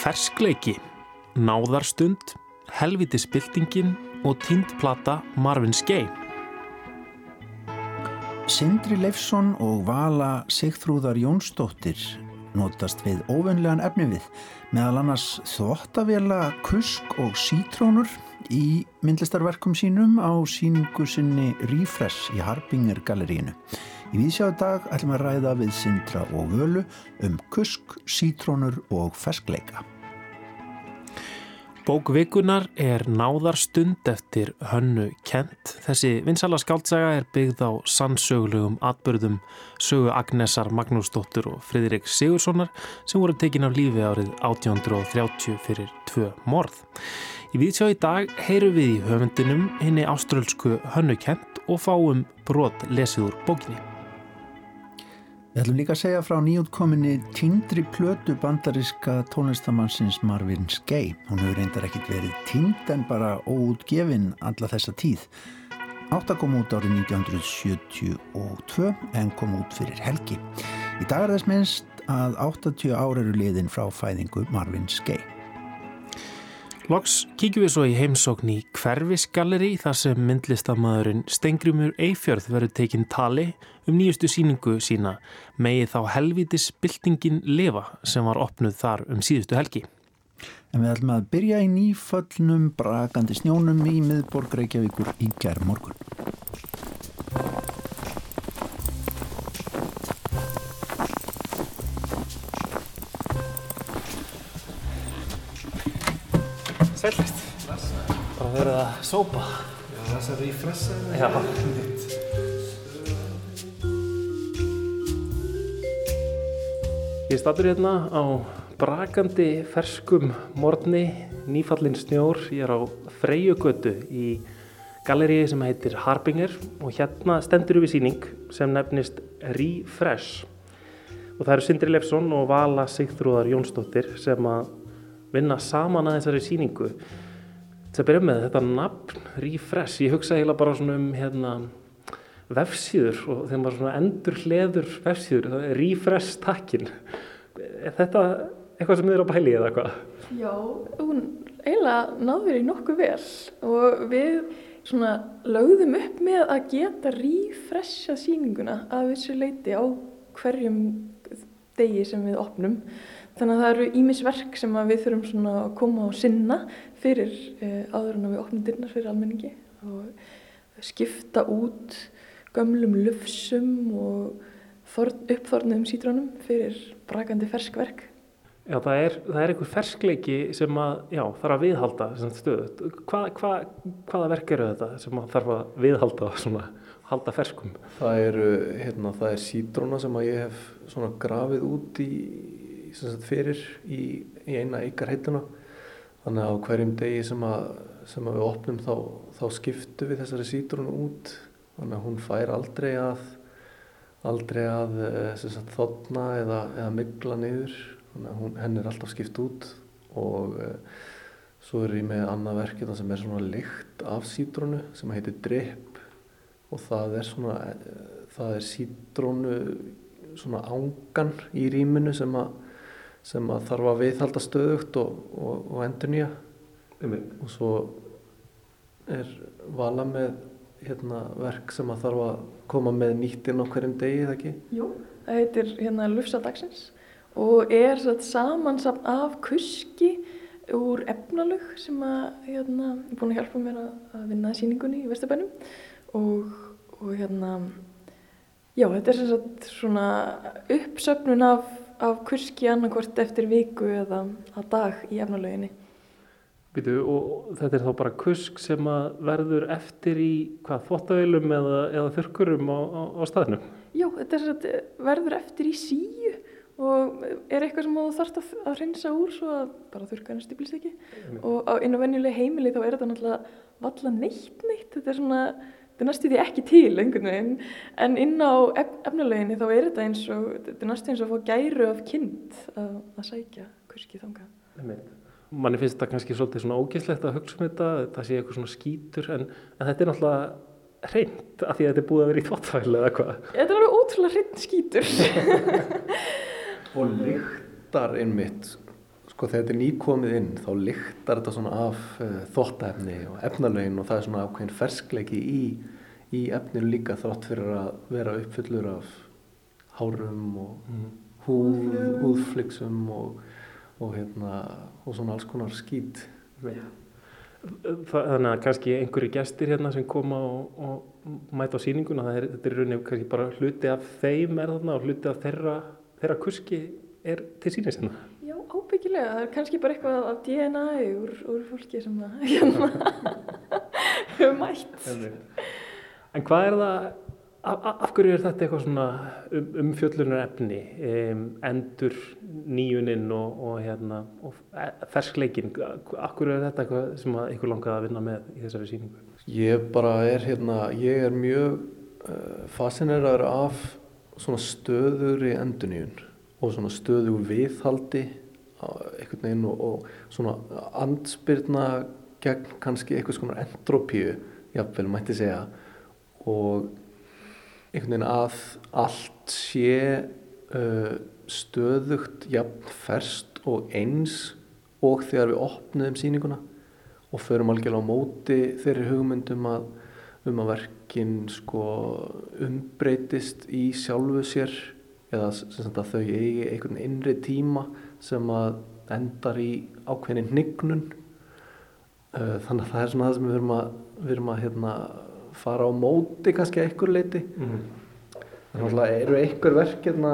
Ferskleiki, náðarstund, helvitisbyltingin og tíndplata Marvin Gaye. Sindri Leifsson og Vala Sigþrúðar Jónsdóttir notast við óvenlegan efni við meðal annars þvóttavela, kusk og sítrónur í myndlistarverkum sínum á síningu sinni Refresh í Harbinger galeríinu. Í viðsjáðu dag ætlum að ræða við Sindra og Völu um kusk, sítrónur og ferskleika. Bókvikunar er náðarstund eftir hönnu kent. Þessi vinsala skáldsaga er byggð á sannsögulegum atbyrðum sögu Agnesar Magnúsdóttur og Fridrik Sigurssonar sem voru tekin af lífi árið 1830 fyrir tvö morð. Í viðsjá í dag heyru við í höfundinum henni áströlsku hönnu kent og fáum brot lesið úr bókinni. Við ætlum líka að segja frá nýjútkominni tíndri plötu bandaríska tónlistamannsins Marvin Gaye. Hún hefur reyndar ekkit verið tínd en bara óútgefin alla þessa tíð. Átta kom út árið 1972 en kom út fyrir helgi. Í dag er þess minnst að 80 ára eru liðin frá fæðingu Marvin Gaye. Loks kíkjum við svo í heimsókn í Hverfisgalleri þar sem myndlistamæðurinn Stengrimur Eifjörð verður tekinn tali um nýjustu síningu sína megið þá helvitis byltingin Leva sem var opnuð þar um síðustu helgi. En við ætlum að byrja í nýföllnum brakandi snjónum í miðborg Reykjavíkur í gerð morgun. Sópa. Já, þess að refressa Já. Ég statur hérna á brakandi ferskum morgni, nýfallin snjór. Ég er á Freyjugötu í galleríi sem heitir Harbinger og hérna stendur við síning sem nefnist Refresh. Og það eru Sindri Leifsson og Vala Sigþrúðar Jónsdóttir sem að vinna saman að þessari síningu. Til að byrja með þetta nafn Refresh, ég hugsa eiginlega bara svona um hérna, vefsíður og þegar maður svona endur hleður vefsíður, það er Refresh takkin. Er þetta eitthvað sem þið eru að pæli eða eitthvað? Já, hún eiginlega náður í nokkuð vel og við svona lögðum upp með að geta refresha síninguna að vissu leiti á hverjum degi sem við opnum. Þannig að það eru ímisverk sem við þurfum svona að koma og sinna fyrir uh, áður en við opnum dyrnar fyrir almenningi og skipta út gömlum lufsum og uppþornum sítrónum fyrir brakandi ferskverk. Já, það er, það er einhver ferskleiki sem að, já, þarf að viðhalda stöðut. Hva, hva, hvaða verk eru þetta sem að þarf að viðhalda svona, halda ferskum? Það eru, hérna, það er sítróna sem að ég hef svona grafið út í sagt, fyrir í, í eina ykkar heituna þannig að á hverjum degi sem að, sem að við opnum þá, þá skiptu við þessari sítrunu út. Þannig að hún fær aldrei að aldrei að sagt, þotna eða, eða mygla niður. Þannig að hún, henn er alltaf skipt út og e, svo er ég með annað verkefna sem er svona lykt af sítrunu sem heitir drip. Og það er svona e, það er sítrónu svona ángan í rýminu sem að sem að þarf að viðhalda stöðugt og, og, og endur nýja og svo er vala með hérna, verk sem að þarf að koma með nýtt inn á hverjum degi, eða ekki? Jú, það heitir hérna Lufsadagsins og er samansapn af kuski úr efnalög sem að hérna, er búin að hjálpa mér að, að vinna síningunni í Vesturbænum og, og hérna já, þetta er sagt, svona uppsöfnun af, af kuski annarkvort eftir viku eða að dag í efnalöginni. Býtu, og þetta er þá bara kusk sem að verður eftir í hvað, þvóttaveilum eða, eða þurkurum á, á, á staðnum? Já, þetta sagt, verður eftir í síu og er eitthvað sem þú þarfst að, að hreinsa úr svo að bara þurrkarinn stiplist ekki. Og á, inn á venjuleg heimili þá er þetta náttúrulega valla neitt neitt. Þetta er svona, þetta er næstu því ekki til einhvern veginn, en inn á ef, efnuleginni þá er þetta eins og þetta er næstu eins og að fá gæru af kind að, að sækja kurski þanga Manni finnst þetta kannski svolítið svona ógæslegt að hugsa um þetta, þetta sé eitthvað svona skítur en, en þetta er náttúrulega hreint af því að þetta er búið að vera í þvóttvæli eða hvað? Þetta er alveg ótrúlega hreint skítur. Og lykt lyktar einmitt sko þegar þetta er nýkomið inn þá lyktar þetta svona af uh, þóttaefni og efnalögin og það er svona ákveðin ferskleiki í, í efninu líka þrátt fyrir að vera uppfullur af hárum og Mm. húð, húðflixum og, og, hérna, og svona alls konar skít. Það- Þannig að kannski einhverju gestir hérna sem koma og, og mæta á sýninguna, það er, þetta er rauninni kannski bara hluti af þeim er þarna og hluti af þeirra, þeirra kurski er til sýnis ábyggilega. Það er kannski bara eitthvað af DNA úr, úr fólki sem að hérna hefur mætt. En hvað er það, af, af hverju er þetta eitthvað svona um, umfjöllunar efni, um, endur nýjuninn og, og, hérna, og ferskleikin, af hverju er þetta eitthvað sem að ykkur langaði að vinna með í þessari sýningu? Ég bara er hérna, ég er mjög uh, fascineraður af svona stöður í enduníun og svona stöður viðhaldi einhvern veginn og, og svona andspyrna gegn kannski eitthvað svona entropíu, jafnvel mætti segja. Og einhvern veginn að allt sé uh, stöðugt jafn ferst og eins og þegar við opnuðum sýninguna og förum algjörlega á móti þeirri hugmyndum að, um að verkin sko umbreytist í sjálfu sér eða sem sagt að þau eigi einhvern innri tíma sem að endar í ákveðin hnignun. Uh, þannig að það er svona það sem við erum að, við erum að hérna, fara á móti kannski að einhver leiti Mm. Þannig að eru einhver verk hérna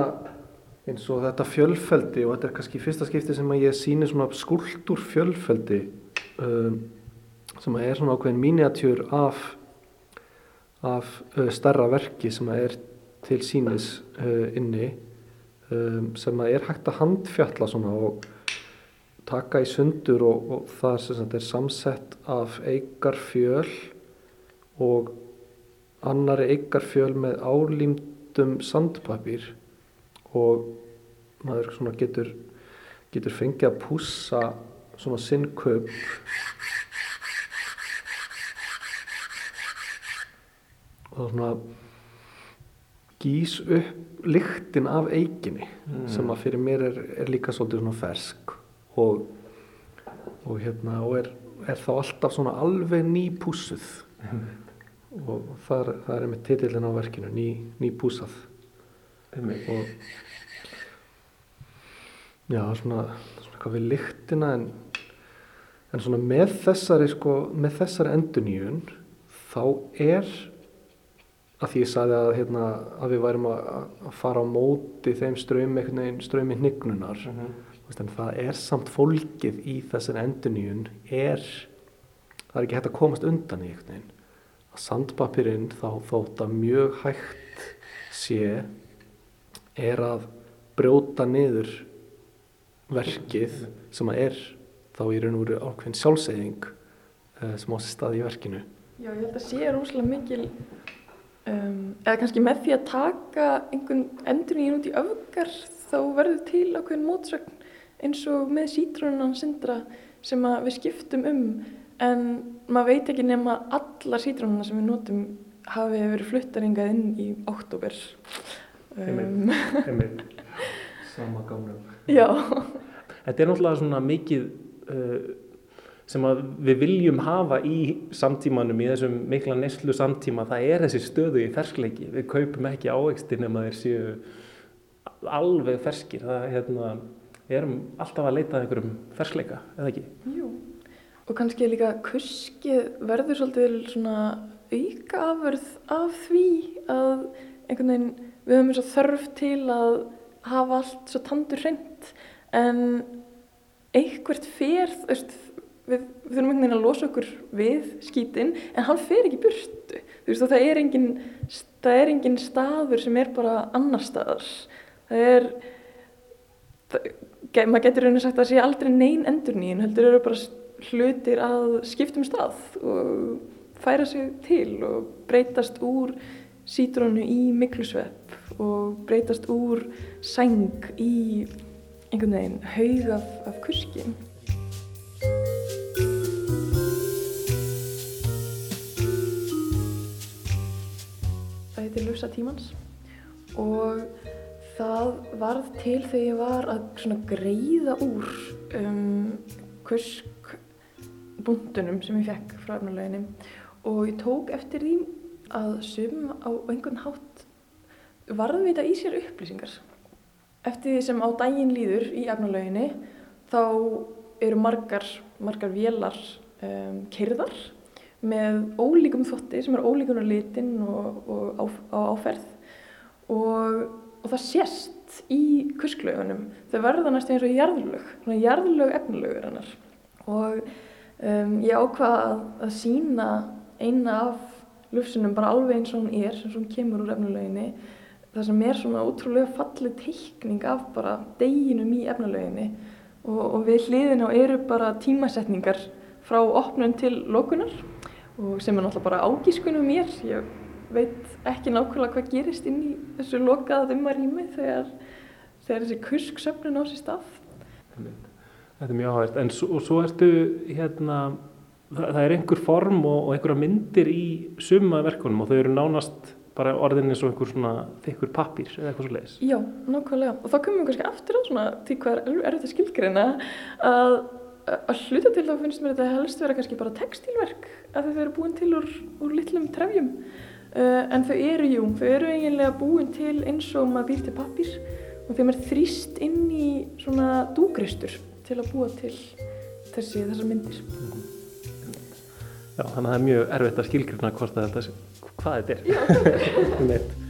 eins og þetta fjölfeldi og þetta er kannski fyrsta skipti sem að ég sýni svona skúltúr fjölfeldi um, sem að er svona ákveðin miniatjur af, af uh, starra verki sem að er til sínis uh, inni um, sem er hægt að handfjalla svona og taka í sundur og, og það sagt er samsett af eikar fjöl og annari eikar fjöl með álímdum sandpapír og maður svona getur, getur fengið að pússa svona sinn kaup og svona gís upp lyktin af eikinni Mm. sem að fyrir mér er, er líka svolítið svona fersk og, og hérna og er, er þá alltaf svona alveg nýpússuð og það er, það er með titillin á verkinu ný, nýpússað Einmitt. og já, svona, svona eitthvað við lyktina en, en svona með þessari sko, með þessari endurnýjun þá er að því ég sagði að, hérna, að við værum að, að fara á móti þeim strömi, strömi hnignunar Mhm. Þú veist, en það er samt fólkið í þessari endurnýjun er það er ekki hægt að komast undan í einhvern veginn. Að sandpapirinn þá þótt að mjög hægt sé er að brjóta niður verkið sem að er þá í raun og veru ákveðin sjálfseyðing uh, sem á sér stað í verkinu. Já, ég held að sé rosalega mikil um, eða kannski með því að taka einhvern endurinn út í öfgar þá verður til ákveðin mótsögn eins og með sítrónunan sindra sem að við skiptum um. En maður veit ekki nema allar sítrónuna sem við notum hafi verið fluttar hingað inn í oktober um, Einmitt. Sama gamla. Já, Þetta er náttúrulega svona mikið uh, sem við viljum hafa í samtímanum, í þessum mikla neslu samtíma, það er þessi stöðu í ferskleiki. Við kaupum ekki ávextir nema þeir séu alveg ferskir. Það hérna, erum alltaf að leita að einhverjum ferskleika, eða ekki? jú og kannski líka kuskið verður svolítið svona auka afurð af því að einhvern veginn við höfum eins og þörf til að hafa allt svo tandur hreint en einhvert þú veist, við, við þurfum einhvern veginn að losa okkur við skítinn en hann fer ekki burtu veist það er engin það er engin staður sem er bara annar staðar það er það, maður getur raunin sagt að það sé aldrei nein endur nýjum heldur eru bara hlutir að skiptum stað og færa sig til og breytast úr sítrónu í miklusvepp og breytast úr sæng í einhvern veginn haug af, af kurski. Það heitir Lusa tímans. Og Það varð til þegar ég var að greiða úr um, kuskbúndunum sem ég fekk frá efnuleginni og ég tók eftir því að sum á einhvern hátt varðvita í sér upplýsingar. Eftir því sem á daginn líður í efnuleginni þá eru margar, margar vélar um, keirðar með ólíkum þotti sem er ólíkunar litinn og, og á, á áferð. Og, og það sést í kusklaugunum. Þau verða næstu eins og jarðlög, svona jarðlög efnulögur hennar. Og um, ég ákvaða að, að sína eina af lufsunum bara alveg eins og hún er, eins og hún kemur úr efnulöginni það sem er svona útrúlega fallið teikning af bara deginum í efnulöginni og, og við hliðin á eru bara tímasetningar frá opnun til lókunar og sem er náttúrulega bara ágískunum mér. Ég veit ekki nákvæmlega hvað gerist inn í þessu lokaða þumma rými þegar, þegar þessi kusksöfnun á sér stað. Þetta er mjög áhægt. En svo, svo ertu hérna, það, það er einhver form og, og einhverja myndir í suma verkunum og þau eru nánast bara orðin eins og einhver svona þykkur pappir eða eitthvað svo leiðis. Já, nákvæmlega. Og þá komum við kannski aftur á svona því hvað er erfitt að skilgreina að að hluta til þá finnst mér þetta helst vera kannski bara textilverk að þau eru búin til úr, úr litlum trefjum. Uh, en þau eru, jú, þau eru eiginlega búin til eins og maður býr til pappir og þeim er þrýst inn í svona dúgristur til að búa til þessi, þessar myndir. Já, þannig að það er mjög erfitt að skilgruna hvort að þetta, hvað þetta er. Já,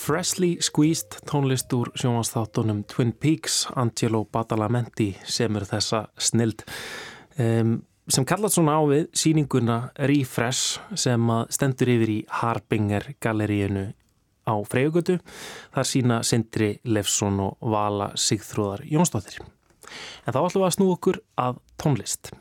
Freshly Squeezed tónlist úr sjónastáttunum Twin Peaks, Angelo Badalamenti sem er þessa snild um, sem kallat svona á við síninguna Refresh sem stendur yfir í Harbinger galleríinu á Freyugötu þar sína Sindri Lefsson og Vala Sigþróðar Jónsdóttir. En þá ætlum við að snú okkur að tónlist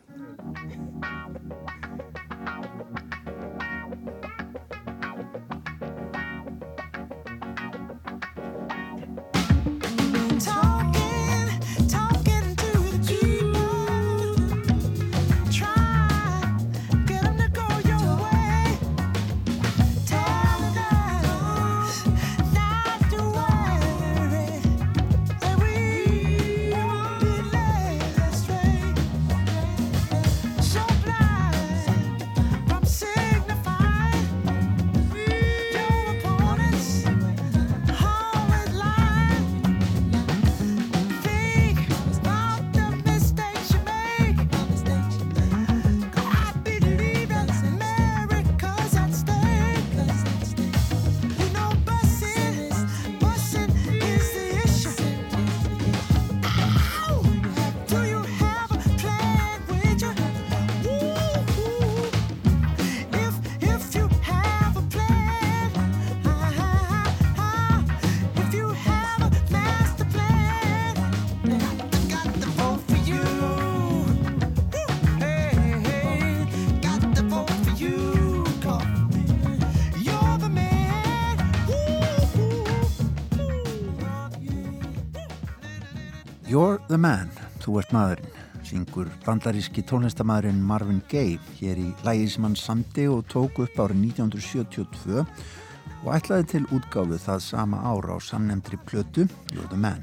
You're the man, þú ert maðurinn, syngur bandaríski tónlistamæðurinn Marvin Gaye hér í lægi sem hann samdi og tók upp árið 1972 og ætlaði til útgáfu það sama ára á samnemndri plötu You're the man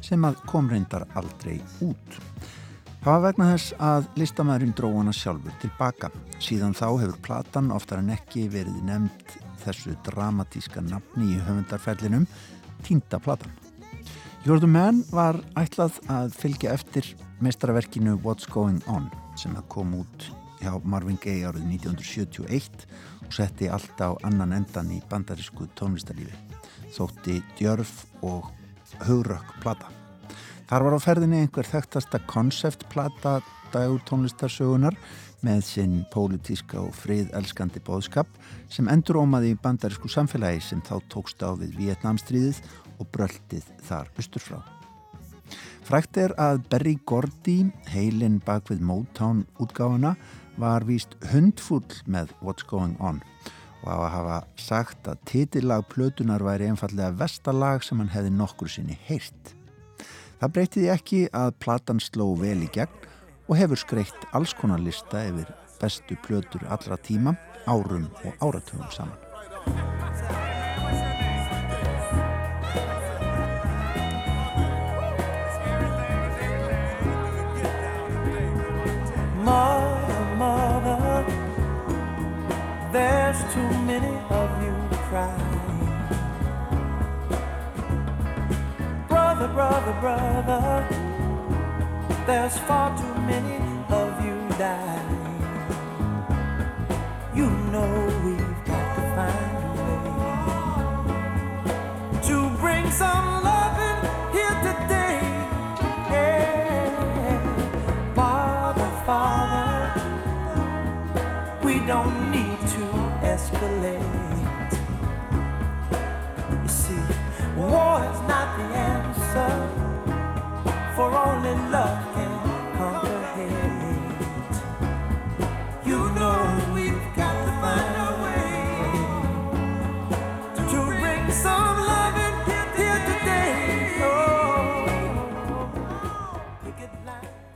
sem að kom reyndar aldrei út. Það var vegna þess að listamæðurinn dró hana sjálfur tilbaka. Síðan þá hefur platan oftar en ekki verið nefnd þessu dramatíska nafni í höfundarferlinum Týnda platan. You're the Man var ætlað að fylgja eftir meistaraverkinu What's Going On sem kom út hjá Marvin Gaye árið 1971 og setti allt á annan endan í bandarísku tónlistarlífi. Þótti djörf og hugrökk plata. Þar var á ferðinni einhver þekktasta konceptplata dagur tónlistarsögunar með sinn pólitíska og friðelskandi bóðskap sem endur ómaði í bandarísku samfélagi sem þá tókst á við Vietnamstríðið og bröldið þar austurfrá. Frækt er að Berry Gordy, heilin bak við Motown útgáfuna, var víst hundfull með What's Going On og á að hafa sagt að titillag plötunar væri einfallega vestalag sem hann hefði nokkur sinni heyrt. Það breytiði ekki að platan sló vel í gegn og hefur skreitt alls konar lista yfir bestu plötur allra tíma, árum og áratugum saman. Brother, brother, there's far too many of you dying. You know we've got to find a way to bring some loving here today. Yeah. Father, Father, we don't need to escalate. Answer, for only love can hate. You know we've got to find a way to bring some loving here today. Oh.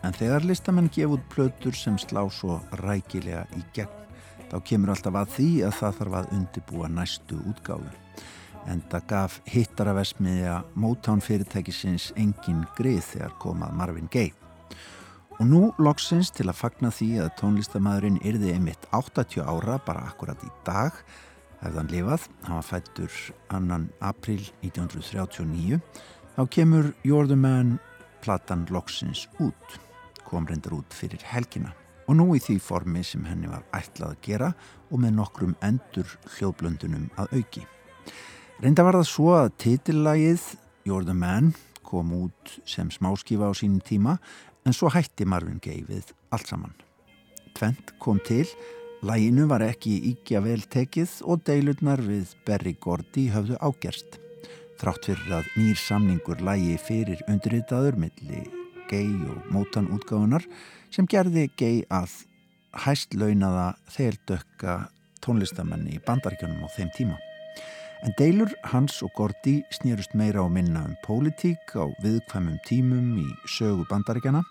En þegar listamenn gefa út plötur sem slá svo rækilega í gegn, þá kemur alltaf að því að það þarf að undibúa næstu útgáfu. En það gaf hittarafesmiðja Motown fyrirtækisins engin grið þegar komað Marvin Gaye. Og nú loksins til að fagna því að tónlistamæðurinn yrði einmitt 80 ára bara akkurat í dag hefðan lifað, hann var fættur annan april 1939 þá kemur You're the Man platan loksins út kom reyndar út fyrir helgina og nú í því formi sem henni var ætlað að gera og með nokkrum endur hljóðblöndunum að auki. Reynda var það svo að titillagið You're the Man kom út sem smáskifa á sínum tíma en svo hætti Marvin Gaye við allt saman. Tvent kom til, læginu var ekki íkja vel tekið og deilurnar við Berry Gordy höfðu ágerst. Þrátt fyrir að nýr samningur lægi fyrir undirritaður milli Gaye og Motown útgáfunar sem gerði Gaye að hæst launaða þeildökka tónlistamenni í bandaríkjunum á þeim tíma. En deilur hans og Gordy snýrust meira og minna um pólitík á viðkvæmum tímum í sögu bandaríkjana.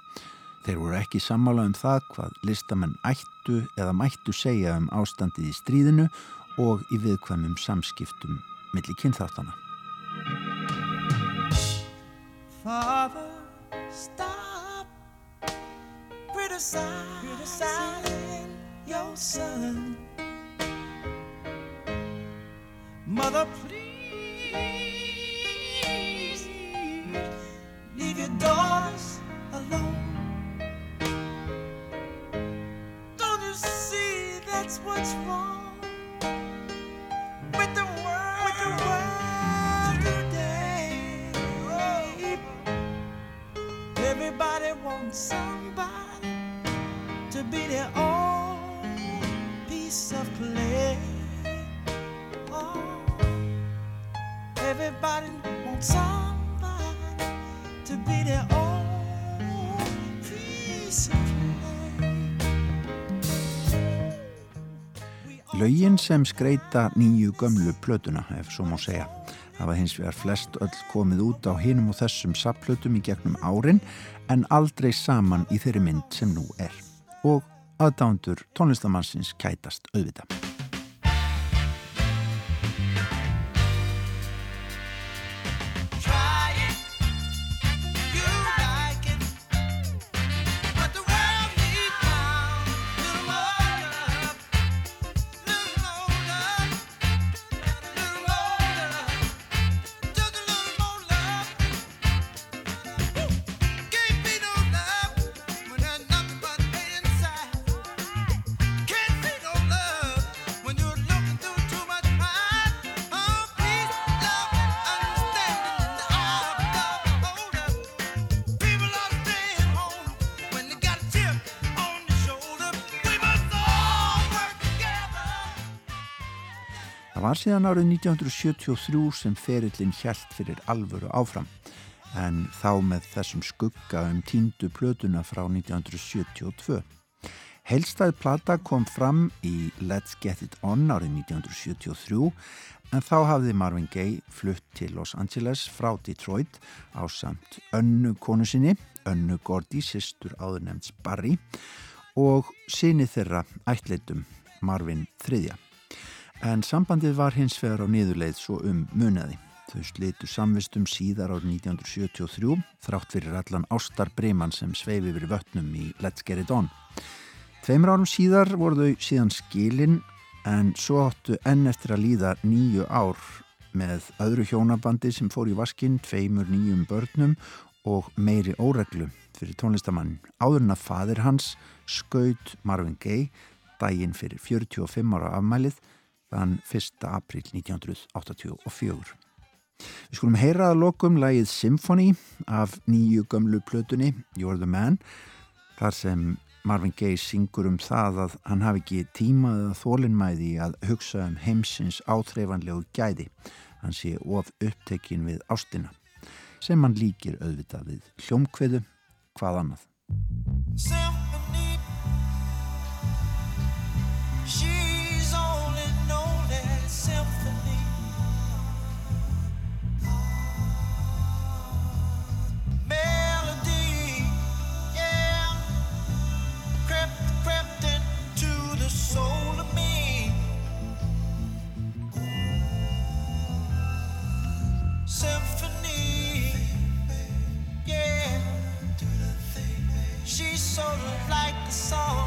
Þeir voru ekki sammála um það hvað listamenn ættu eða mættu segja um ástandið í stríðinu og í viðkvæmum samskiptum milli kynþáttana. Father, stop criticizing your son. Mother, please leave your daughters alone. Don't you see that's what's wrong with the world, today? Everybody wants somebody to be their own piece of clay. Everybody wants somebody to be their own piece of Laugin sem skreita nýju gömlu plötuna, ef svo má segja. Það var hins vegar flest öll komið út á hinum og þessum sapplötum í gegnum árin en aldrei saman í þeirri mynd sem nú er. Og aðdándur tónlistamannsins kætast auðvita. Síðan árið 1973 sem ferillin hjælt fyrir alvöru áfram en þá með þessum skugga um tíndu plötuna frá 1972. Heilstæð plata kom fram í Let's Get It On árið 1973 en þá hafði Marvin Gaye flutt til Los Angeles frá Detroit á samt önnu konu sinni, önnu Gordy, sýstur áðurnemns Barry og síni þeirra ætleitum Marvin III en sambandið var hins vegar á niðurleið svo um munaði. Þau slitu samvistum síðar árið 1973 þrátt fyrir allan Ástar Breimann sem sveifi yfir vötnum í Let's Get It On. Tveimur árum síðar voru þau síðan skilin en svo áttu enn eftir að líða nýju ár með öðru hjónabandi sem fór í vaskinn, tveimur nýjum börnum og meiri óreglu fyrir tónlistamann. Áður en að fadir hans skaut Marvin Gaye daginn fyrir 45 ára afmælið þann 1. april 1984. Við skulum heyra að lokum lægið Symphony af nýju gömlu plötunni You're the Man þar sem Marvin Gaye syngur um það að hann hafi ekki tímaðið að þólinnmæði að hugsa um heimsins áþreifanlegu gæði. Hann sé of upptekinn við ástina sem hann líkir auðvitað við hljómkveðu hvað annað. Symphony She sort of like a song.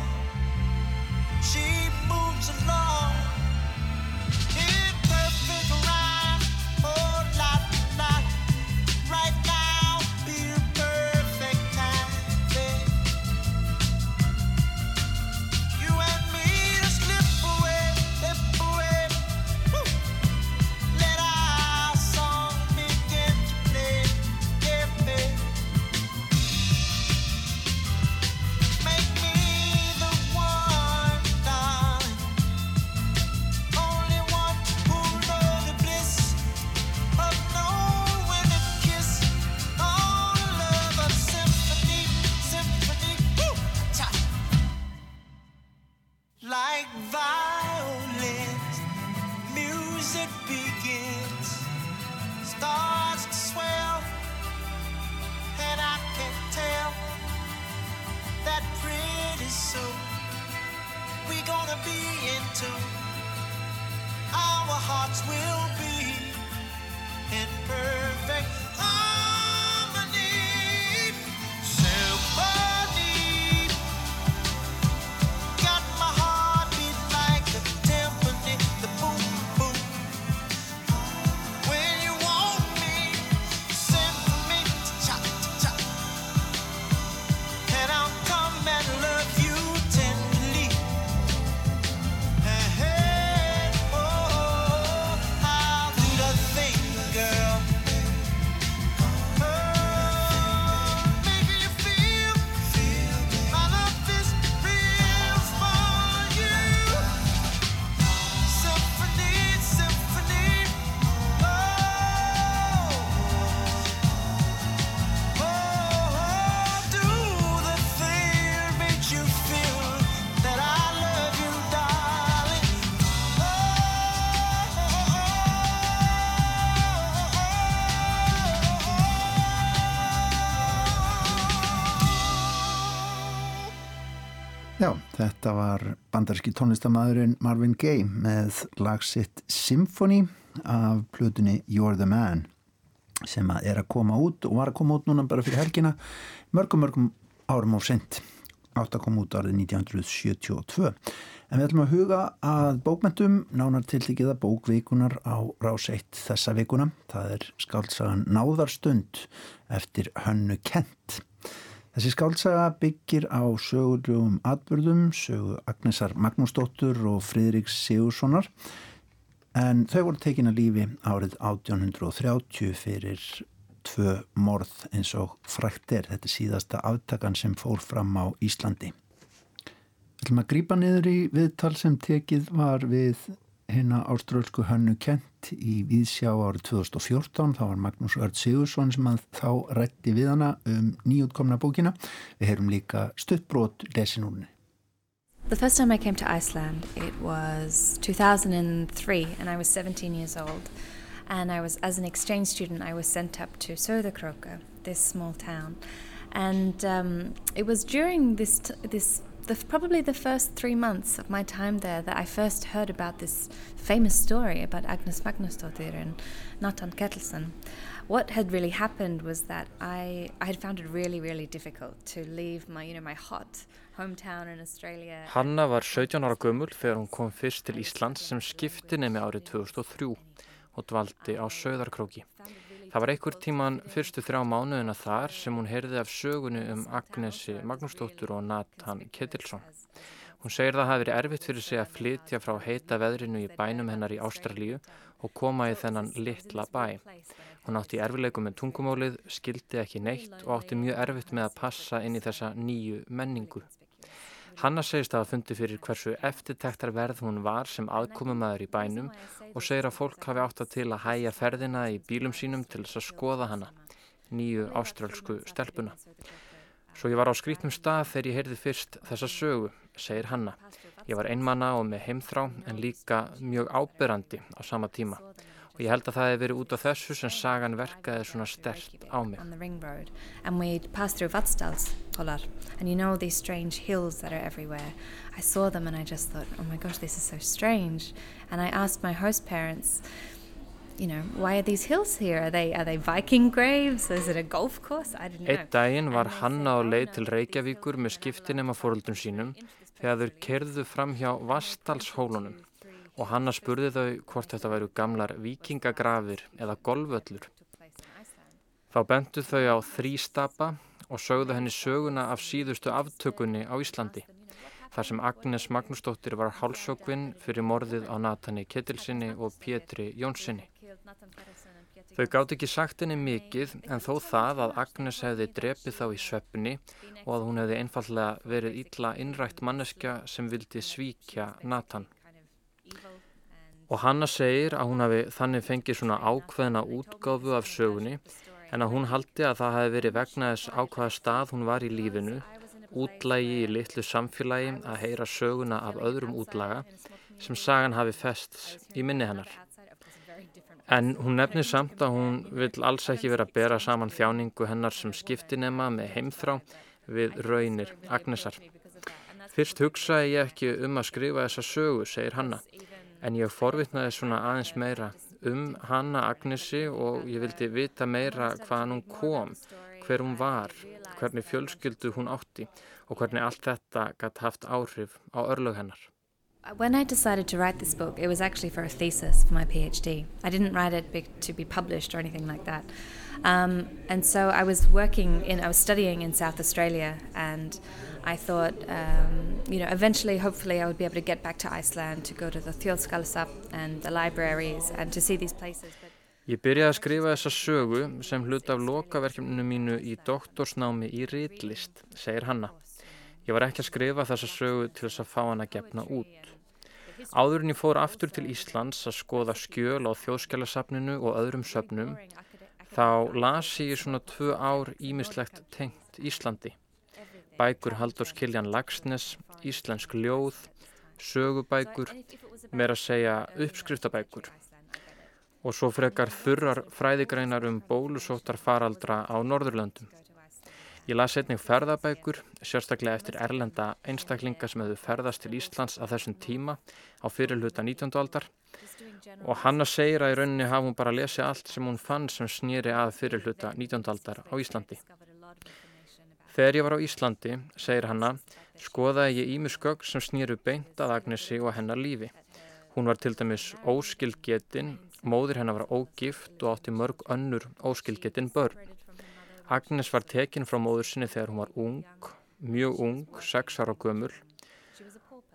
Þetta var bandarski tónlistamæðurinn Marvin Gaye með lagsitt Symphony af plutunni You're the Man sem að er að koma út og var að koma út núna bara fyrir helgina mörgum mörgum árum á sent átt að koma út árið 1972 en við ætlum að huga að bókmentum nánar tiltíkiða bókvíkunar á rás 1 þessa vikuna. Það er skáltsagan Náðarstund eftir Hönnu Kent Þessi skáltsaga byggir á sögulegum atbyrðum, sögu Agnesar Magnúsdóttur og Fridriks Sigurssonar en þau voru tekin að lífi árið 1830 fyrir tvö morð eins og frækt er. Þetta síðasta aftakan sem fór fram á Íslandi. Ætlum að grýpa niður í viðtal sem tekið var við hérna áströlsku hönnu kent í Víðsjá árið 2014 þá var Magnús Örd Sigursson sem að þá rætti við hana um nýjútkomna bókina. Við heyrum líka stuttbrót lesinúrni The first time I came to Iceland it was 2003 and I was 17 years old. And I was as an exchange student I was sent up to Söderkroka this small town. And um, it was during this this the, probably the first three months of my time there that I first heard about this famous story about Agnes Magnusdóttir and Nathan Kettleson. What had really happened was that I, I had found it really, really difficult to leave my, you know, my hot hometown in Australia. Hanna var 17 ára gömul þegar hún kom fyrst til Íslands sem skipti nemi árið 2003 og dvaldi á Söðarkróki. Það var einhver tíman fyrstu þrjá mánuðina þar sem hún heyrði af sögunu um Agnesi Magnúsdóttur og Nathan Ketilsson. Hún segir það hafi verið erfitt fyrir sig að flytja frá heita veðrinu í bænum hennar í Ástralíu og koma í þennan litla bæ. Hún átti erfileikum með tungumólið, skildi ekki neitt og átti mjög erfitt með að passa inn í þessa nýju menningu. Hanna segist að hafa fundið fyrir hversu eftirtektar verð hún var sem aðkomumæður í bænum og segir að fólk hafi átt að til að hæja ferðina í bílum sínum til þess að skoða hana, nýju ástrálsku stelpuna. Svo ég var á skrítnum stað þegar ég heyrði fyrst þessa sögu, segir Hanna. Ég var einmanna og með heimþrá en líka mjög ábyrrandi á sama tíma og ég held að það hefði verið út á þessu sem sagan verkaði svona stert á mig. And we passed through Vatsdalshollar and you know these strange hills that are everywhere. I saw them and I just thought, oh my gosh, this is so strange. And I asked my host parents, you know, why are these hills here? Are they, are they Viking graves? Is it a golf course? I didn't know. Eitt daginn var Hanna á leið til Reykjavíkur með skiptinema fóröldum sínum þegar þau kerðu fram hjá Vastalshólunum og Hanna spurði þau hvort þetta væru gamlar vikingagrafir eða golvöllur. Þá bentu þau á þrýstapa og sögðu henni söguna af síðustu aftökunni á Íslandi, þar sem Agnes Magnúsdóttir var hálsökvinn fyrir morðið á Natani Ketilsinni og Pétri Jónssoni. Þau gátt ekki sagt henni mikið en þó það að Agnes hefði drepið þá í sveppni og að hún hefði einfallega verið ítla innrætt manneska sem vildi svíkja Natan. Og Hanna segir að hún hafi þannig fengið svona ákveðna útgáfu af sögunni en að hún haldi að það hafi verið vegna þess ákveða stað hún var í lífinu, útlægi í litlu samfélagi að heyra söguna af öðrum útlaga sem sagan hafi fest í minni hennar. En hún nefnir samt að hún vil alls ekki vera að bera saman þjáningu hennar sem skiptinema með heimþrá við raunir Agnesar. Fyrst hugsaði ég ekki um að skrifa þessa sögu, segir Hanna en ég forvitnaði svona aðeins meira um hanna Agnesi og ég vildi vita meira hvaðan hún kom, hver hún var, hvernig fjölskyldu hún átti og hvernig allt þetta gætt haft áhrif á örlög hennar. When I decided to write this book, it was actually for a thesis for my PhD. I didn't write it be to be published or anything like that. Um, and so I was working in, I was studying in South Australia and I thought, um, you know, eventually, hopefully, I would be able to get back to Iceland to go to the Þjóðskálsafn and the libraries and to see these places. But Ég byrjaði að skrifa þessa sögu sem hlut af lokaverkjumnu mínu í doktorsnámi í Rítlist, segir Hanna. Ég var ekki að skrifa þessa sögu til þess að fá hann að gefna út. Áðurinn ég fór aftur til Íslands að skoða skjöl á þjóðskjálasafninu og öðrum söfnum, þá las ég svona tvö ár ímislegt tengt Íslandi bækur Halldórs Kiljan Lagsnes, íslensk ljóð, sögubækur, meira að segja uppskriftabækur og svo frekar þurrar fræðigreinar um bólusóttar faraldra á Norðurlöndum. Ég las einnig ferðabækur, sérstaklega eftir erlenda einstaklinga sem hefðu ferðast til Íslands á þessum tíma á fyrirluta 19. aldar og Hanna segir að í rauninni hafa hún bara lesið allt sem hún fann sem snýri að fyrirluta 19. aldar á Íslandi. Þegar ég var á Íslandi, segir Hanna, skoðaði ég ímusgögg sem snýru beint að Agnesi og hennar lífi. Hún var til dæmis óskilgetin, móðir hennar var ógift og átti mörg önnur óskilgetin börn. Agnes var tekinn frá móður sinni þegar hún var ung, mjög ung, sex ára gömul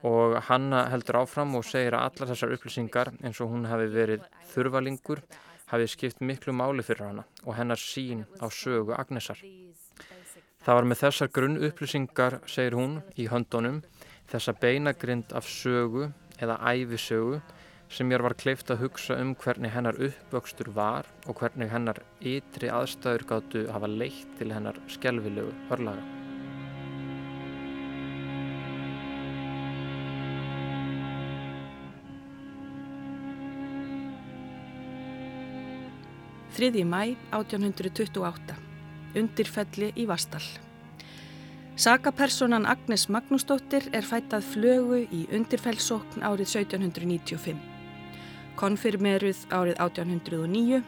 og Hanna heldur áfram og segir að allar þessar upplýsingar eins og hún hafi verið þurvalingur hafi skipt miklu máli fyrir hana og hennar sín á sögu Agnesar. Það var með þessar grunn upplýsingar, segir hún, í höndunum, þessa beinagrind af sögu eða æfisögu sem mér var kleift að hugsa um hvernig hennar uppvöxtur var og hvernig hennar ytri aðstæður gáttu hafa leitt til hennar skjálfilegu örlaga. Þriði mæ 1828. Undirfelli í Vastall. Sakapersonan Agnes Magnúsdóttir er fættað flögu í undirfellsókn árið 1795 konfirmeruð árið 1809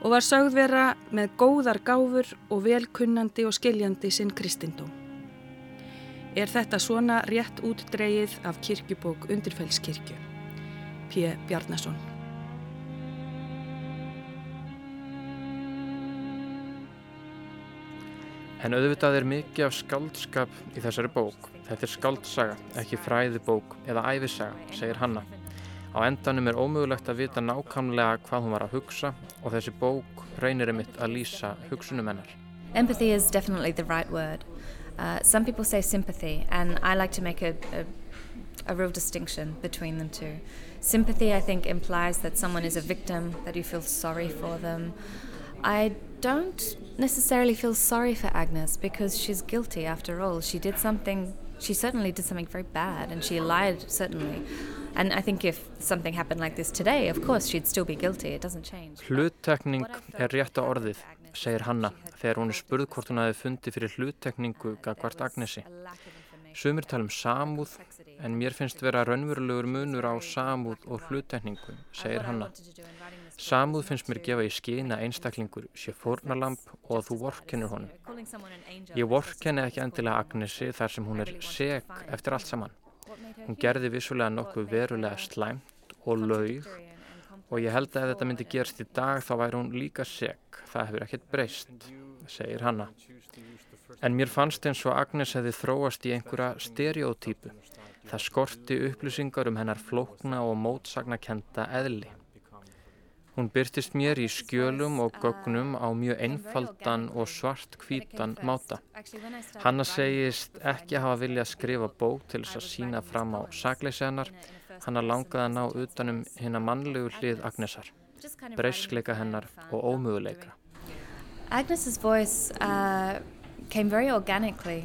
og var sögð vera með góðar gáfur og velkunnandi og skiljandi sinn kristindóm. Er þetta svona rétt útdreið af kirkjubók Undirfellskirkju? P. Bjarnason En auðvitað er mikið af skaldskap í þessari bók. Þetta er skaldsaga, ekki fræðibók eða æfisaga, segir Hanna. Á endanum er ómögulegt að vita nákvæmlega hvað hún var að hugsa og þessi bók reynir einmitt að lýsa hugsunum hennar. Empathy is definitely the right word. Uh, some people say sympathy and I like to make a, a, a real distinction between them two. Sympathy I think implies that someone is a victim, that you feel sorry for them. I don't necessarily feel sorry for Agnes because she's guilty after all. She did something, she certainly did something very bad and she lied certainly. And I think if something happened like this today, of course she'd still be guilty, it doesn't change. Hluttekning er rétta orðið, segir Hanna, þegar hún er spurð hvort hún hafi fundið fyrir hluttekningu gagvart Agnesi. Sumir tala um samúð, en mér finnst vera raunverulegur munur á samúð og hluttekningu, segir Hanna. Samúð finnst mér gefa í skina einstaklingur sé fórnalamp og þú vorkenur honum. Ég vorkenni ekki endilega Agnesi þar sem hún er seg eftir allt saman. Hún gerði vissulega nokkuð verulega slæmt og laug og ég held að ef þetta myndi gerst í dag þá væri hún líka seg. Það hefur ekkert breyst, segir hanna. En mér fannst eins og Agnes hefði þróast í einhverja stereotypu. Það skorti upplýsingar um hennar flókna og mótsagnakenda eðli. Hún byrtist mér í skjölum og gögnum á mjög einfaldan og svart hvítan máta. Hanna segist ekki hafa viljað skrifa bók til þess að sína fram á sakleysi hennar. Hanna langaði að ná utanum hinn að mannlegu hlið Agnesar, breyskleika hennar og ómöguleika. Agnes's voice uh, came very organically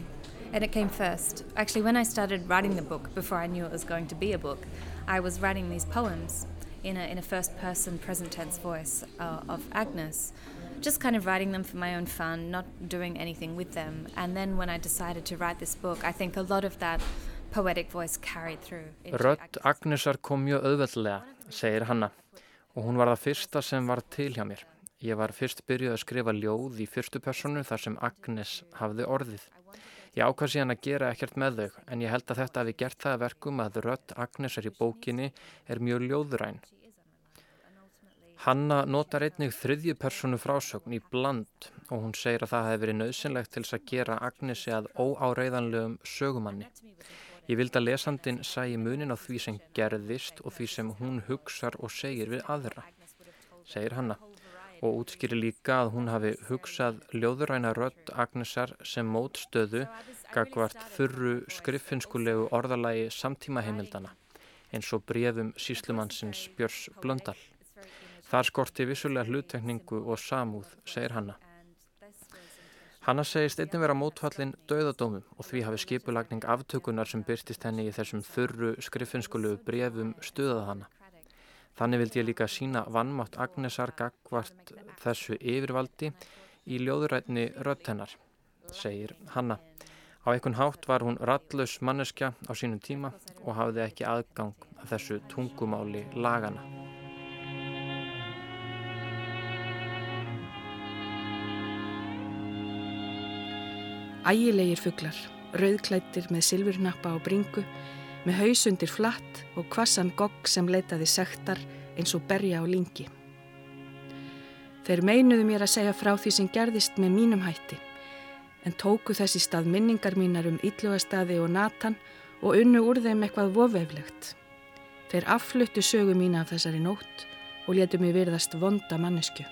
and it came first. Actually, when I started writing the book, before I knew it was going to be a book, I was writing these poems in a, in a first person present tense voice uh, of Agnes. Just kind of writing them for my own fun, not doing anything with them. And then when I decided to write this book, I think a lot of that poetic voice carried through. Rött Agnesar kom mjög auðveldlega, segir Hanna, og hún var það fyrsta sem var til hjá mér. Ég var fyrst byrjuð að skrifa ljóð í fyrstu personu þar sem Agnes hafði orðið. Ég ákvað síðan að gera ekkert með þau en ég held að þetta hefði gert það verkum að rött Agnesar í bókinni er mjög ljóðuræn. Hanna notar einnig þriðju personu frásögn í bland og hún segir að það hefði verið nöðsynlegt til þess að gera Agnesi að óáreiðanlegum sögumanni. Ég vildi að lesandin sæi munin á því sem gerðist og því sem hún hugsar og segir við aðra, segir Hanna og útskýri líka að hún hafi hugsað ljóðuræna rödd Agnesar sem mótstöðu gagvart þurru skriffinskulegu orðalagi samtíma heimildana eins og brefum síslumannsins Björns Blöndal. Þar skorti vissulega hluttekningu og samúð, segir Hanna. Hanna segist einnig vera mótfallin döðadómum og því hafi skipulagning aftökunar sem byrstist henni í þessum þurru skriffinskulegu brefum stuðað hana. Þannig vildi ég líka sína vannmátt Agnesar gagvart þessu yfirvaldi í ljóðurætni rött hennar. segir Hanna. Á einhvern hátt var hún rallus manneskja á sínum tíma og hafði ekki aðgang að þessu tungumáli lagana. Ægilegir fugglar, rauðklættir með silfurnappa á bringu, með hausundir flatt og kvassan gogg sem leitaði sektar eins og berja á lingi. Þeir meinuðu mér að segja frá því sem gerðist með mínum hætti en tóku þessi stað minningar mínar um Íllugastadi og Natan og unnu úr þeim eitthvað vofeflegt. Þeir affluttu sögu mína af þessari nótt og letu mig virðast vonda mannesku.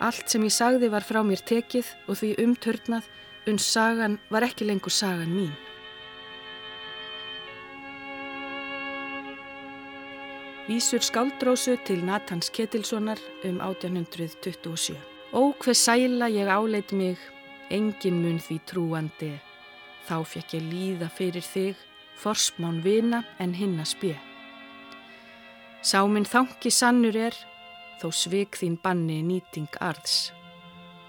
Allt sem ég sagði var frá mér tekið og því umtörnað uns sagan var ekki lengur sagan mín. Vísur skáldrósu til Natans Ketilssonar um 1827. Ó hver sæla ég áleit mig engin mun því trúandi, þá fekk ég líða fyrir þig, forsmán vina en hinn að spje. Sáminn þanki sannur er, þó svik þín banni nýting arðs.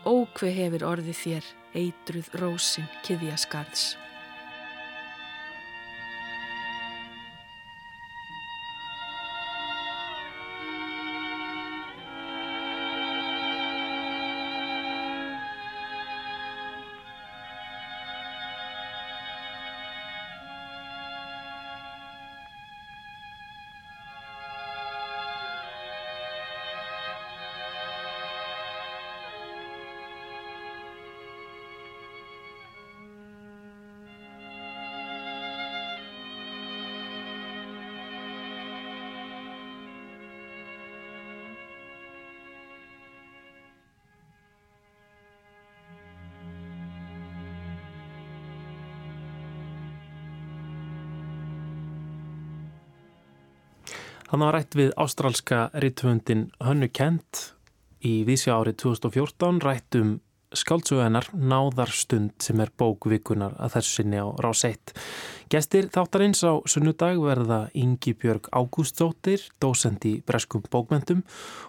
Ókve hefur orðið þér, eitruð rósin kiðjaskarðs. Hann var rætt við ástrálska rittvöndin Hönnu Kent í vísja árið 2014 rætt um skáldsögunar Náðarstund sem er bókvikunar að þessu sinni á rás 1. Gestir þáttarins á sunnudag verða Ingi Björg Ágústóttir, dósend í Breskum bókmentum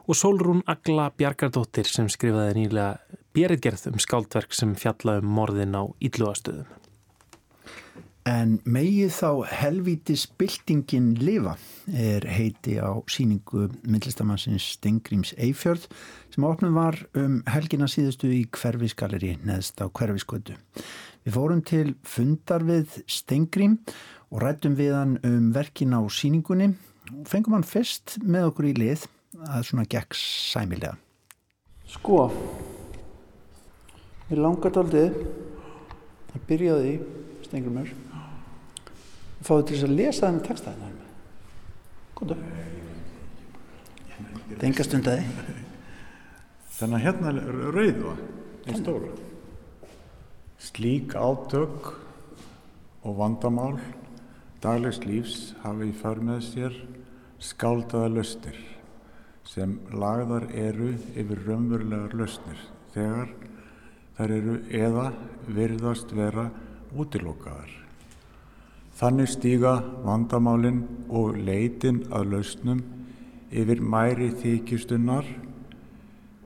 og Solrún Agla Bjarkardóttir sem skrifaði nýlega bjeritgerð um skáldverk sem fjalla um morðin á Ílluastöðum. En megið þá helvítis byltingin lifa er heiti á síningu myndlistamannsins Stengrims Eifjörð sem opnum var um helgina síðustu í hverfisgaleri neðst á hverfiskvöldu. Við fórum til fundar við Stengrim og rættum við hann um verkin á síningunni og fengum hann fyrst með okkur í lið að svona gekk sæmilega. Sko, við langar daldið að byrja því, Stengrimur, fáið til þess að lesa þennan texta þennan Góða Það er enga stundaði. Þannig að hérna er rauða í stóra Slík átök og vandamál daglegs lífs hafi í för með sér skáldaða löstir sem lagðar eru yfir raunverulegar löstir þegar þær eru eða virðast vera útilokaðar Þannig stíga vandamálinn og leitin að lausnum yfir mæri þykjustunnar,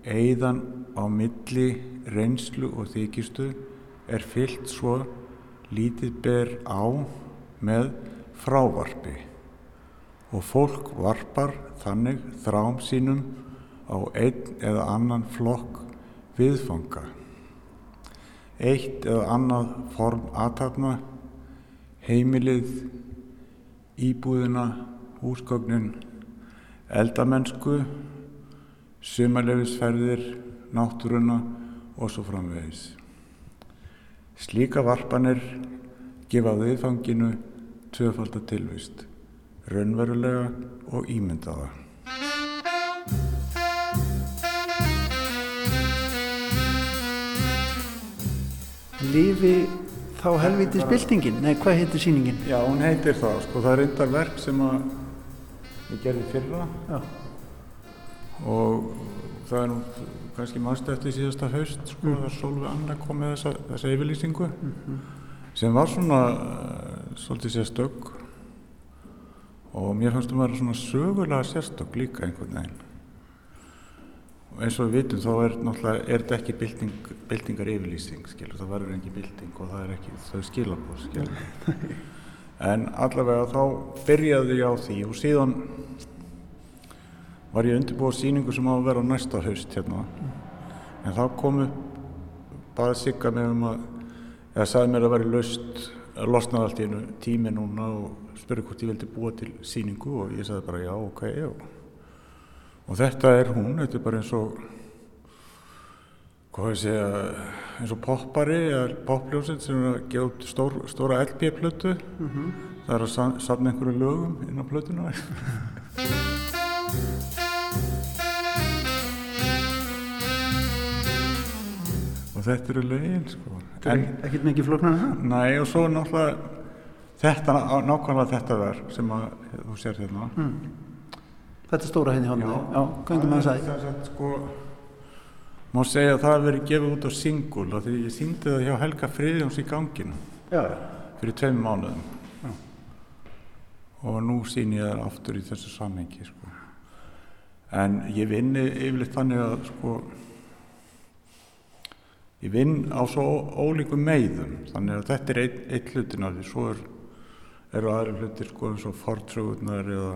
eigðan á milli reynslu og þykjustu er fyllt svo lítið ber á með frávarpi og fólk varpar þannig þrám sínum á einn eða annan flokk viðfanga. Eitt eða annað form aðtapna heimilið, íbúðina, húsgögnin, eldamennsku, sumarlefisferðir, náttúruna og svo framvegis. Slíka varpanir gefa viðfanginu tvöfaldatilvist, raunverulega og ímyndaða. Lifi þá helvitis byltingin, nei hvað heitir síningin? Já, hún heitir það, sko, það er reyndar verk sem að ég gerði fyrra Já. og það er nú kannski mannstætti síðasta haust, sko, mm. það Solveig Anna kom með þessa, þessa yfirlýsingu mm -hmm. sem var svona uh, svolítið sérstök og mér fannst það að vera svona sögulega sérstök líka einhvern veginn eins og við vitum þá er náttúrulega, er þetta ekki bylting, byltingar yfirlýsing, skilur, það verður ekki bylting og það er ekki, það er skilabóð, skilur. En allavega þá byrjaði ég á því og síðan var ég undirbúið síningu sem á að vera á næsta haust hérna. En þá kom upp bara sigga mig um að, eða sagði mér að vera að losnaði allt í einu tími núna og spurði hvort ég vildi búa til síningu og ég sagði bara já, ok, já. Og þetta er hún, þetta er bara eins og, hvað ég segja, eins og poppari eða poppljósið sem er að gefa út stór, stóra LP-plötu. Það er að sa- safna einhverju lögum inn á plötuna. og þetta eru lögin, sko. Þetta er ekkert mikið flóknar en það. Nei, og svo náttúrulega þetta, nákvæmlega þetta verð sem að þú sér hérna. Þetta er stóra henni hálfni. Já, gangum að það er sko, má segja að það hafi verið gefið út á singul og því ég síndi það hjá Helga Friðjóns í ganginu Já, fyrir tveim mánuðum. Og nú sín ég það aftur í þessu samhengi, sko. En ég vinni yfirleitt þannig að, sko, ég vinn á svo ólíkum meiðum, þannig að þetta er einn ein hlutin af því, svo er, eru aðri hlutir, sko, eins og fortröðunar eða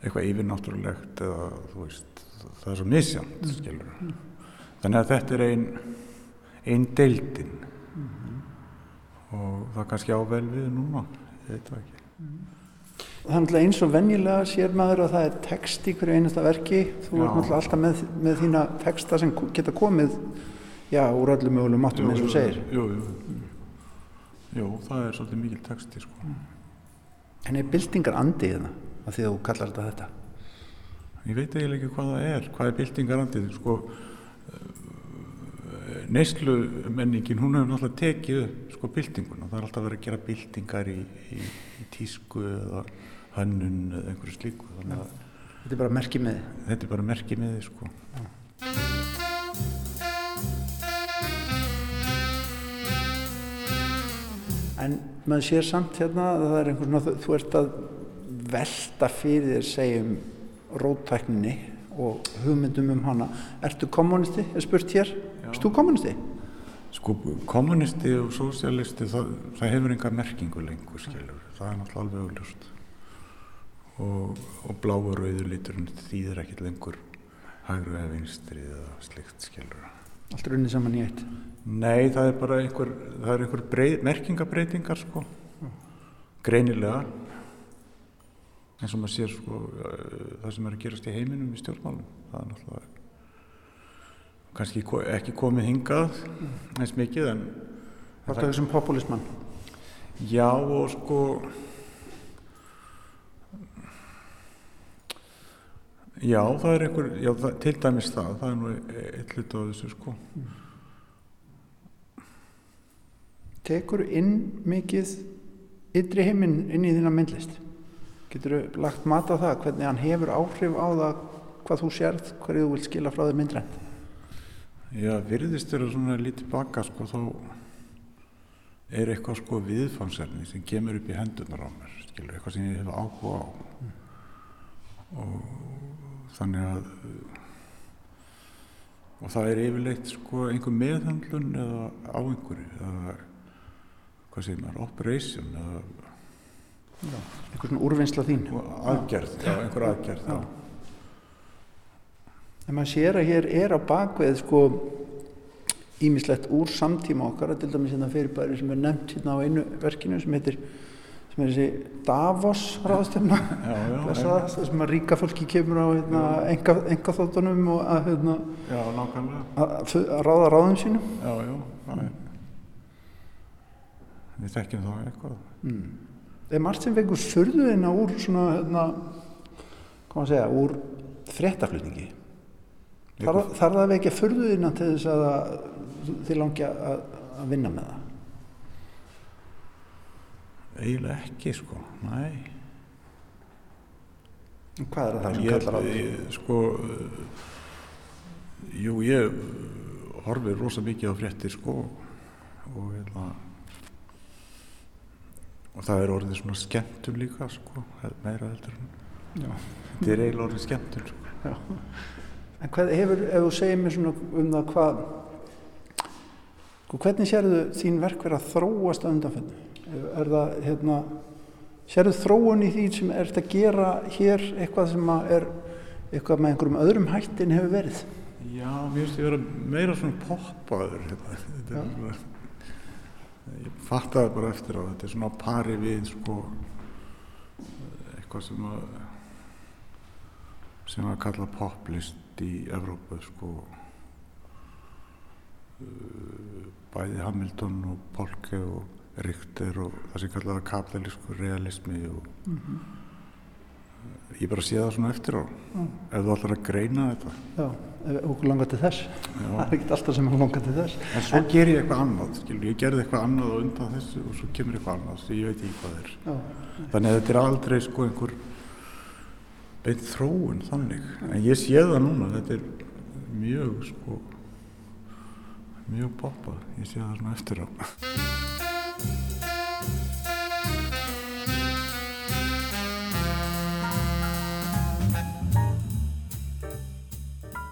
eitthvað yfirnáttúrulegt eða, þú veist, það er svo misjant, skilur. Þannig að þetta er ein, ein deildin og það kannski ável við núna, ég veit það ekki. Það er náttúrulega eins og venjulega sér maður að það er text í hverju einasta verki. Þú ert náttúrulega alltaf með, með þína texta sem geta komið já, úr öllum mögulegum áttum eins og segir. Jú, jú, jú, það er svolítið mikil texti, sko. En er byltingar andi hérna að því að þú kallar þetta þetta? Ég veit eiginlega ekki hvað það er, hvað er byltingarandið, sko, neyslu menningin, hún hefur náttúrulega tekið sko, byltinguna, það er alltaf verið að gera byltingar í, í, í tísku eða hönnun eða einhverju slíku, að Þetta er bara merkið með þið. þetta er bara merkið með þið, sko. En maður sér samt hérna að það er einhvern svona, þú ert að velta fyrir þér segjum róttækninni og hugmyndum um hana. Ertu kommunisti? Er spurt hér. Erst þú kommunisti? Sko, kommunisti og sósialisti, það, það hefur enga merkingu lengur, skilur, það er náttúrulega alveg augljóst. Og, og bláu og rauðu liturinn þýðir ekkert lengur hægru eða vinstri eða slikt, skilur. Allt er unnið saman í eitt. Nei, það er bara einhver, er einhver breið, merkingabreitingar, sko, greinilega, eins og maður sér, sko, eh, það sem er að gerast í heiminum í stjórnmálum, það er náttúrulega kannski ekki komið hingað eins mikið, en er það sem populismann? Já og sko Já það er einhver já, það, til dæmis það, það er nú eitt hlut á þessu sko Tekur inn mikið ytri heiminn inn í þína myndlist? Getur þú lagt mat á það hvernig hann hefur áhrif á það hvað þú sérð, hverju þú vilt skila frá þér myndrænt? Já, virðist vera svona lítið baka sko þá er eitthvað sko viðfangsefni sem kemur upp í hendunar á mér skilur, eitthvað sem ég hef áhuga á og þannig að og það er yfirleitt sko einhver meðhandlun eða á einhverju eða hvað segir maður, operation eða Eitthvað svona úrvinnsla þín? aðgerð, já, einhver aðgerð já. En maður sér að hér er á bakveð sko ímislegt úr samtíma okkar, til dæmis hérna fyrirbæri sem er nefnt hérna á einu verkinu sem heitir sem er þessi Davos ráðstöfna Já, já, sem að ríka fólki kemur á hérna, enga, þóttunum og að, hérna, já, að, að, ráða ráðum sínum. Já, já, er við þekkjum þá eitthvað. Mm. Er margt sem vekur furðuðina úr svona hérna, hvað maður segja, úr fréttaflutningi þarf, þarf það að vekja furðuðina til þess að að þið langi að, að vinna með það eiginlega ekki sko, næ hvað er það sem ég, kallar á því? ég, sko jú, ég horfi rosa mikið á fréttir sko og hérna og það er orðið svona skemmtun líka sko, meira heldur þetta er eiginlega orðið skemmtun sko. En hvað hefur, ef þú segir mér svona um það hvað, sko, hvernig sérðu þín verk verið að þróast að undanfennu? Er það, hérna, sérðu þróun í því sem ert að gera hér eitthvað sem að er eitthvað með einhverjum öðrum hættin hefur verið? Já, mér finnst ég vera meira svona poppaður hérna. Þetta er svona, ég fattaði bara eftir á þetta er svona pari við sko eitthvað sem að sem að kalla poplist í Evrópu sko. Bæði Hamilton og Polke og Richter og það sem kallaða kapitalísku realismi og ég bara sé það svona eftir á. Ef þú ætlar að greina þetta. Já, ef okkur langar til þess. Það er ekkert alltaf sem okkur langar til þess. en svo ger ég eitthvað annað skilur, ég gerði eitthvað annað og undan þessu og svo kemur eitthvað annað sem ég veit ekki hvað er. Já, þannig að þetta er aldrei sko einhver beint þróun þannig. En ég sé það núna þetta er mjög sko mjög poppað. Ég sé það svona eftir á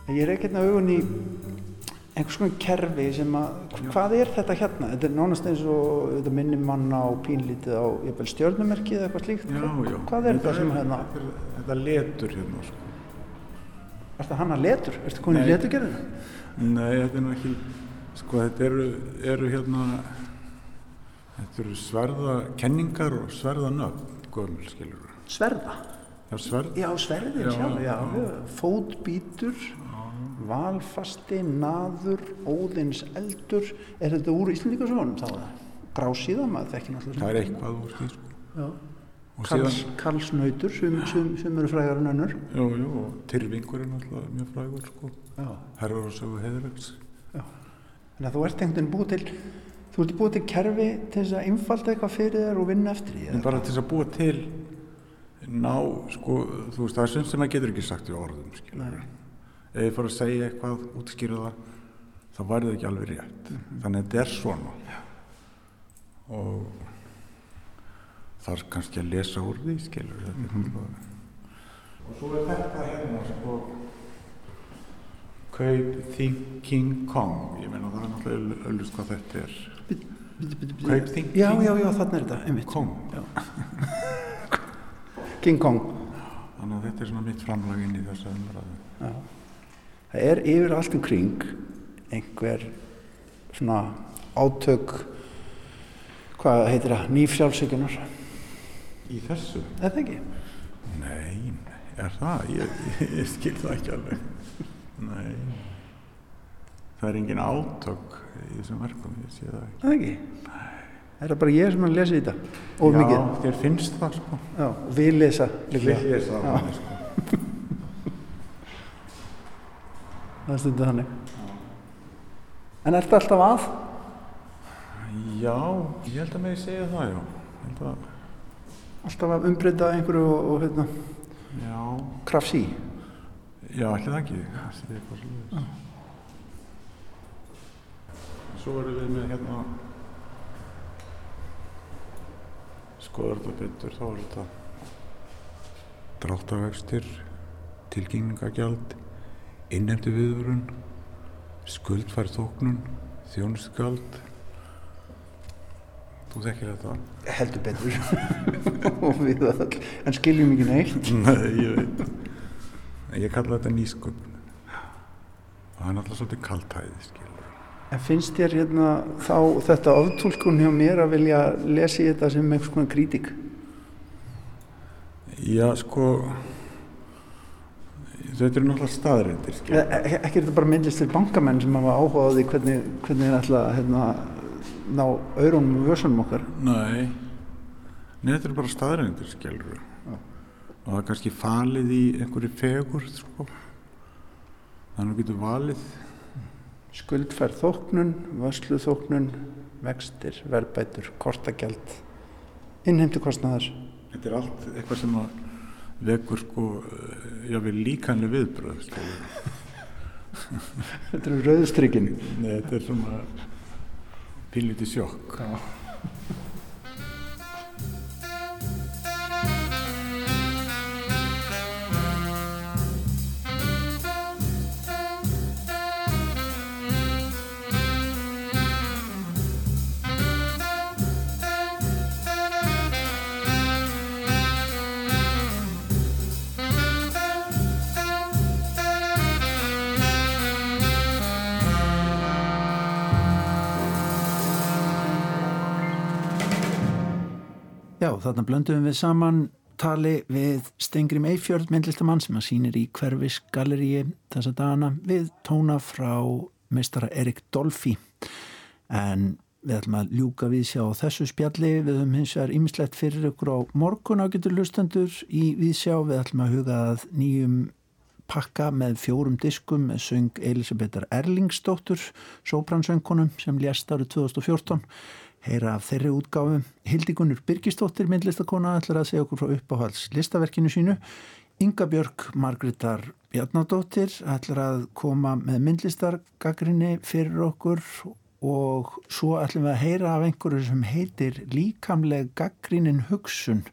Ég er ekkert með augun í einhvers konar kerfi sem að, hvað er þetta hérna? Þetta er nánast eins og þetta minnir mann á pínlítið á jafnvel stjörnumerkið eða eitthvað slíkt. já, já. Hvað er þetta sem hérna? þetta, er- þetta letur hérna sko Ertu hann að letur? Komin í Nei. leturgerðina? Nei, þetta er nú ekki, sko þetta eru, eru hérna, þetta eru sverða kenningar og sverða nöfn, gömul, skilur. Sverða? Já, sverð, Já, sverðin Já, sjálf, já. já. Fótbítur, valfasti, naður, óðins eldur. Er þetta úr Íslandíkasónum þá? Grásíða, maður þekki náttúrulega. það er eitthvað úr því, sko. Já. Karls, síðan, Karlsnautur, sem, sem, sem eru frægar en önnur. jú, jú, og Tyrfingur er náttúrulega mjög frægur, sko. Já. Herrar og sögu heiðregs. Þannig að þú ert einhvern veginn búið til, þú ert búið til kerfi til þess að einfalda eitthvað fyrir þér og vinna eftir því. En bara til þess að búa til, ná, sko, þú veist, það er sem sem maður getur ekki sagt í orðum, skilur Nei. Ef ég fór að segja eitthvað, útskýra það, þá væri það ekki alveg rétt. Þannig að þetta er svona. Og þarf kannski að lesa úr því, skilur. Mm Og svo er þetta hérna, sko, Kaup Thinking Kong. Ég meina það er náttúrulega öllust hvað þetta er. Kaup Thinking Já, já, já, þarna er þetta, einmitt. Kong. Já. King Kong. Þannig að þetta er svona mitt framlag inn í þessa umræðu. Já. Það er yfir allt um kring einhver svona átök, hvað heitir það, nýfjálfsíkunar. Í þessu? Er það ekki? Nei, er það? Ég, ég, ég skil það ekki alveg. Nei. Það er engin átök í þessum verkum, ég sé það ekki. Er það ekki? Er það bara ég sem að lesa í þetta? Of Já, mikið? þér finnst það sko. Já, við lesa líklega. Við lesa það sko. Það er stundið þannig. En ertu alltaf að? Já, ég held að mig segja það, já. Að, Alltaf að umbreyta einhverju og, og hérna, já, krafs í? já, ekki það ekki. Það sé eitthvað svo Svo erum við með hérna, betur, þá er þetta dráttavextir, tilgengningagjald, innefndi viðvörun, skuldfærð þóknun, þjónustgjald. Þú þekkir þetta? Heldur betur. og við all, en skiljum ekki neitt. Nei, ég veit. Ég kalla þetta nýsköpun. Það er náttúrulega svolítið kaltæði, skilur. En finnst þér hérna þá þetta oftúlkun hjá mér að vilja lesa í þetta sem einhvers konar krítik? Já, sko, þetta eru náttúrulega staðreindir, E skilur. e ekki er þetta bara myndlist til bankamenn sem hafa áhuga á því hvernig, hvernig ætla að hérna, ná auðrunum og vösunum okkar? Nei, Nei, þetta eru bara staðreindir, skilur. Og það er kannski falið í einhverju fegur, sko. Þannig að getur valið. Skuldfærð þóknun, vöslu þóknun, vextir, verðbætur, kortagjald, innheimtu kostnaðar. Þetta er allt eitthvað sem að vekur, sko, jáfnvel líkanlega viðbröð, skilur. Þetta eru rauðstrykkin. Nei, þetta er svona pínlítið sjokk. Já, þarna blöndum við saman tali við Stengrim Eifjörð myndlistamann sem að sýnir í hverfis galleríi þessa dagana við tóna frá meistara Erik Dolfi en við ætlum að ljúka við sjá þessu spjalli. Við höfum hins vegar ymmislegt fyrir ykkur á morgun ágættur lustendur í viðsjá við ætlum að huga að nýjum pakka með fjórum diskum. Með söng Elisabethar Erlingsdóttur sóbransöngunum sem lést árið 2014 heyra af þeirri útgáfu. Hildigunnur Birgistóttir myndlistakona ætlar að segja okkur frá uppáhalds listaverkinu sínu. Inga Björk Margreðar Bjarnadóttir ætlar að koma með myndlistargagrinni fyrir okkur og svo ætlum við að heyra af einhverju sem heitir líkamleg gaggrínin hugsun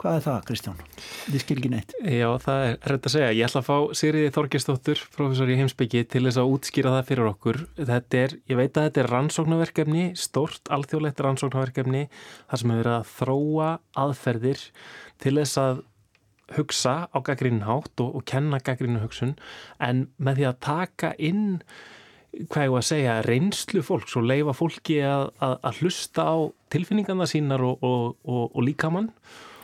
Hvað er það, Kristján? Þið skil ekki neitt. Já, það er rétt að segja. Ég ætla að fá Sigriði Þorgestóttur, professor í heimsbyggi, til þess að útskýra það fyrir okkur. Þetta er, ég veit að þetta er rannsóknarverkefni, stort, alþjóðlegt rannsóknarverkefni, þar sem hefur verið að þróa aðferðir til þess að hugsa á gaggríninhátt og, og kenna gaggrínu hugsun, en með því að taka inn hvað ég var að segja, reynslu fólks og leifa fólki að, að, að hlusta á tilfinningarna sínar og, og, og, og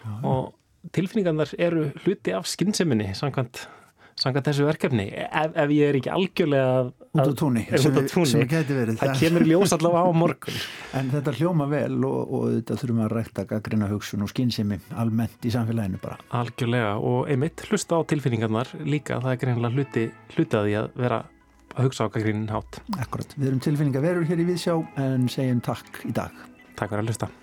líkamann og tilfinningarnar eru hluti af skynnseminni samkvæmt, samkvæmt þessu verkefni. Ef, ef ég er ekki algjörlega út á tóni, sem, sem verið, það kemur ljós allavega á morgun. En þetta hljóma vel og, og þetta þurfum að rækta gaggrina hugsun og skinnsemi almennt í samfélaginu bara. Algjörlega og einmitt hlusta á tilfinningarnar líka, það er greinlega hluti, hluti að því að vera að hugsa á gaggrinin hátt. Akkurat, við erum tilfinningar verur hér í Viðsjá en segjum takk í dag. Takk fyrir að hlusta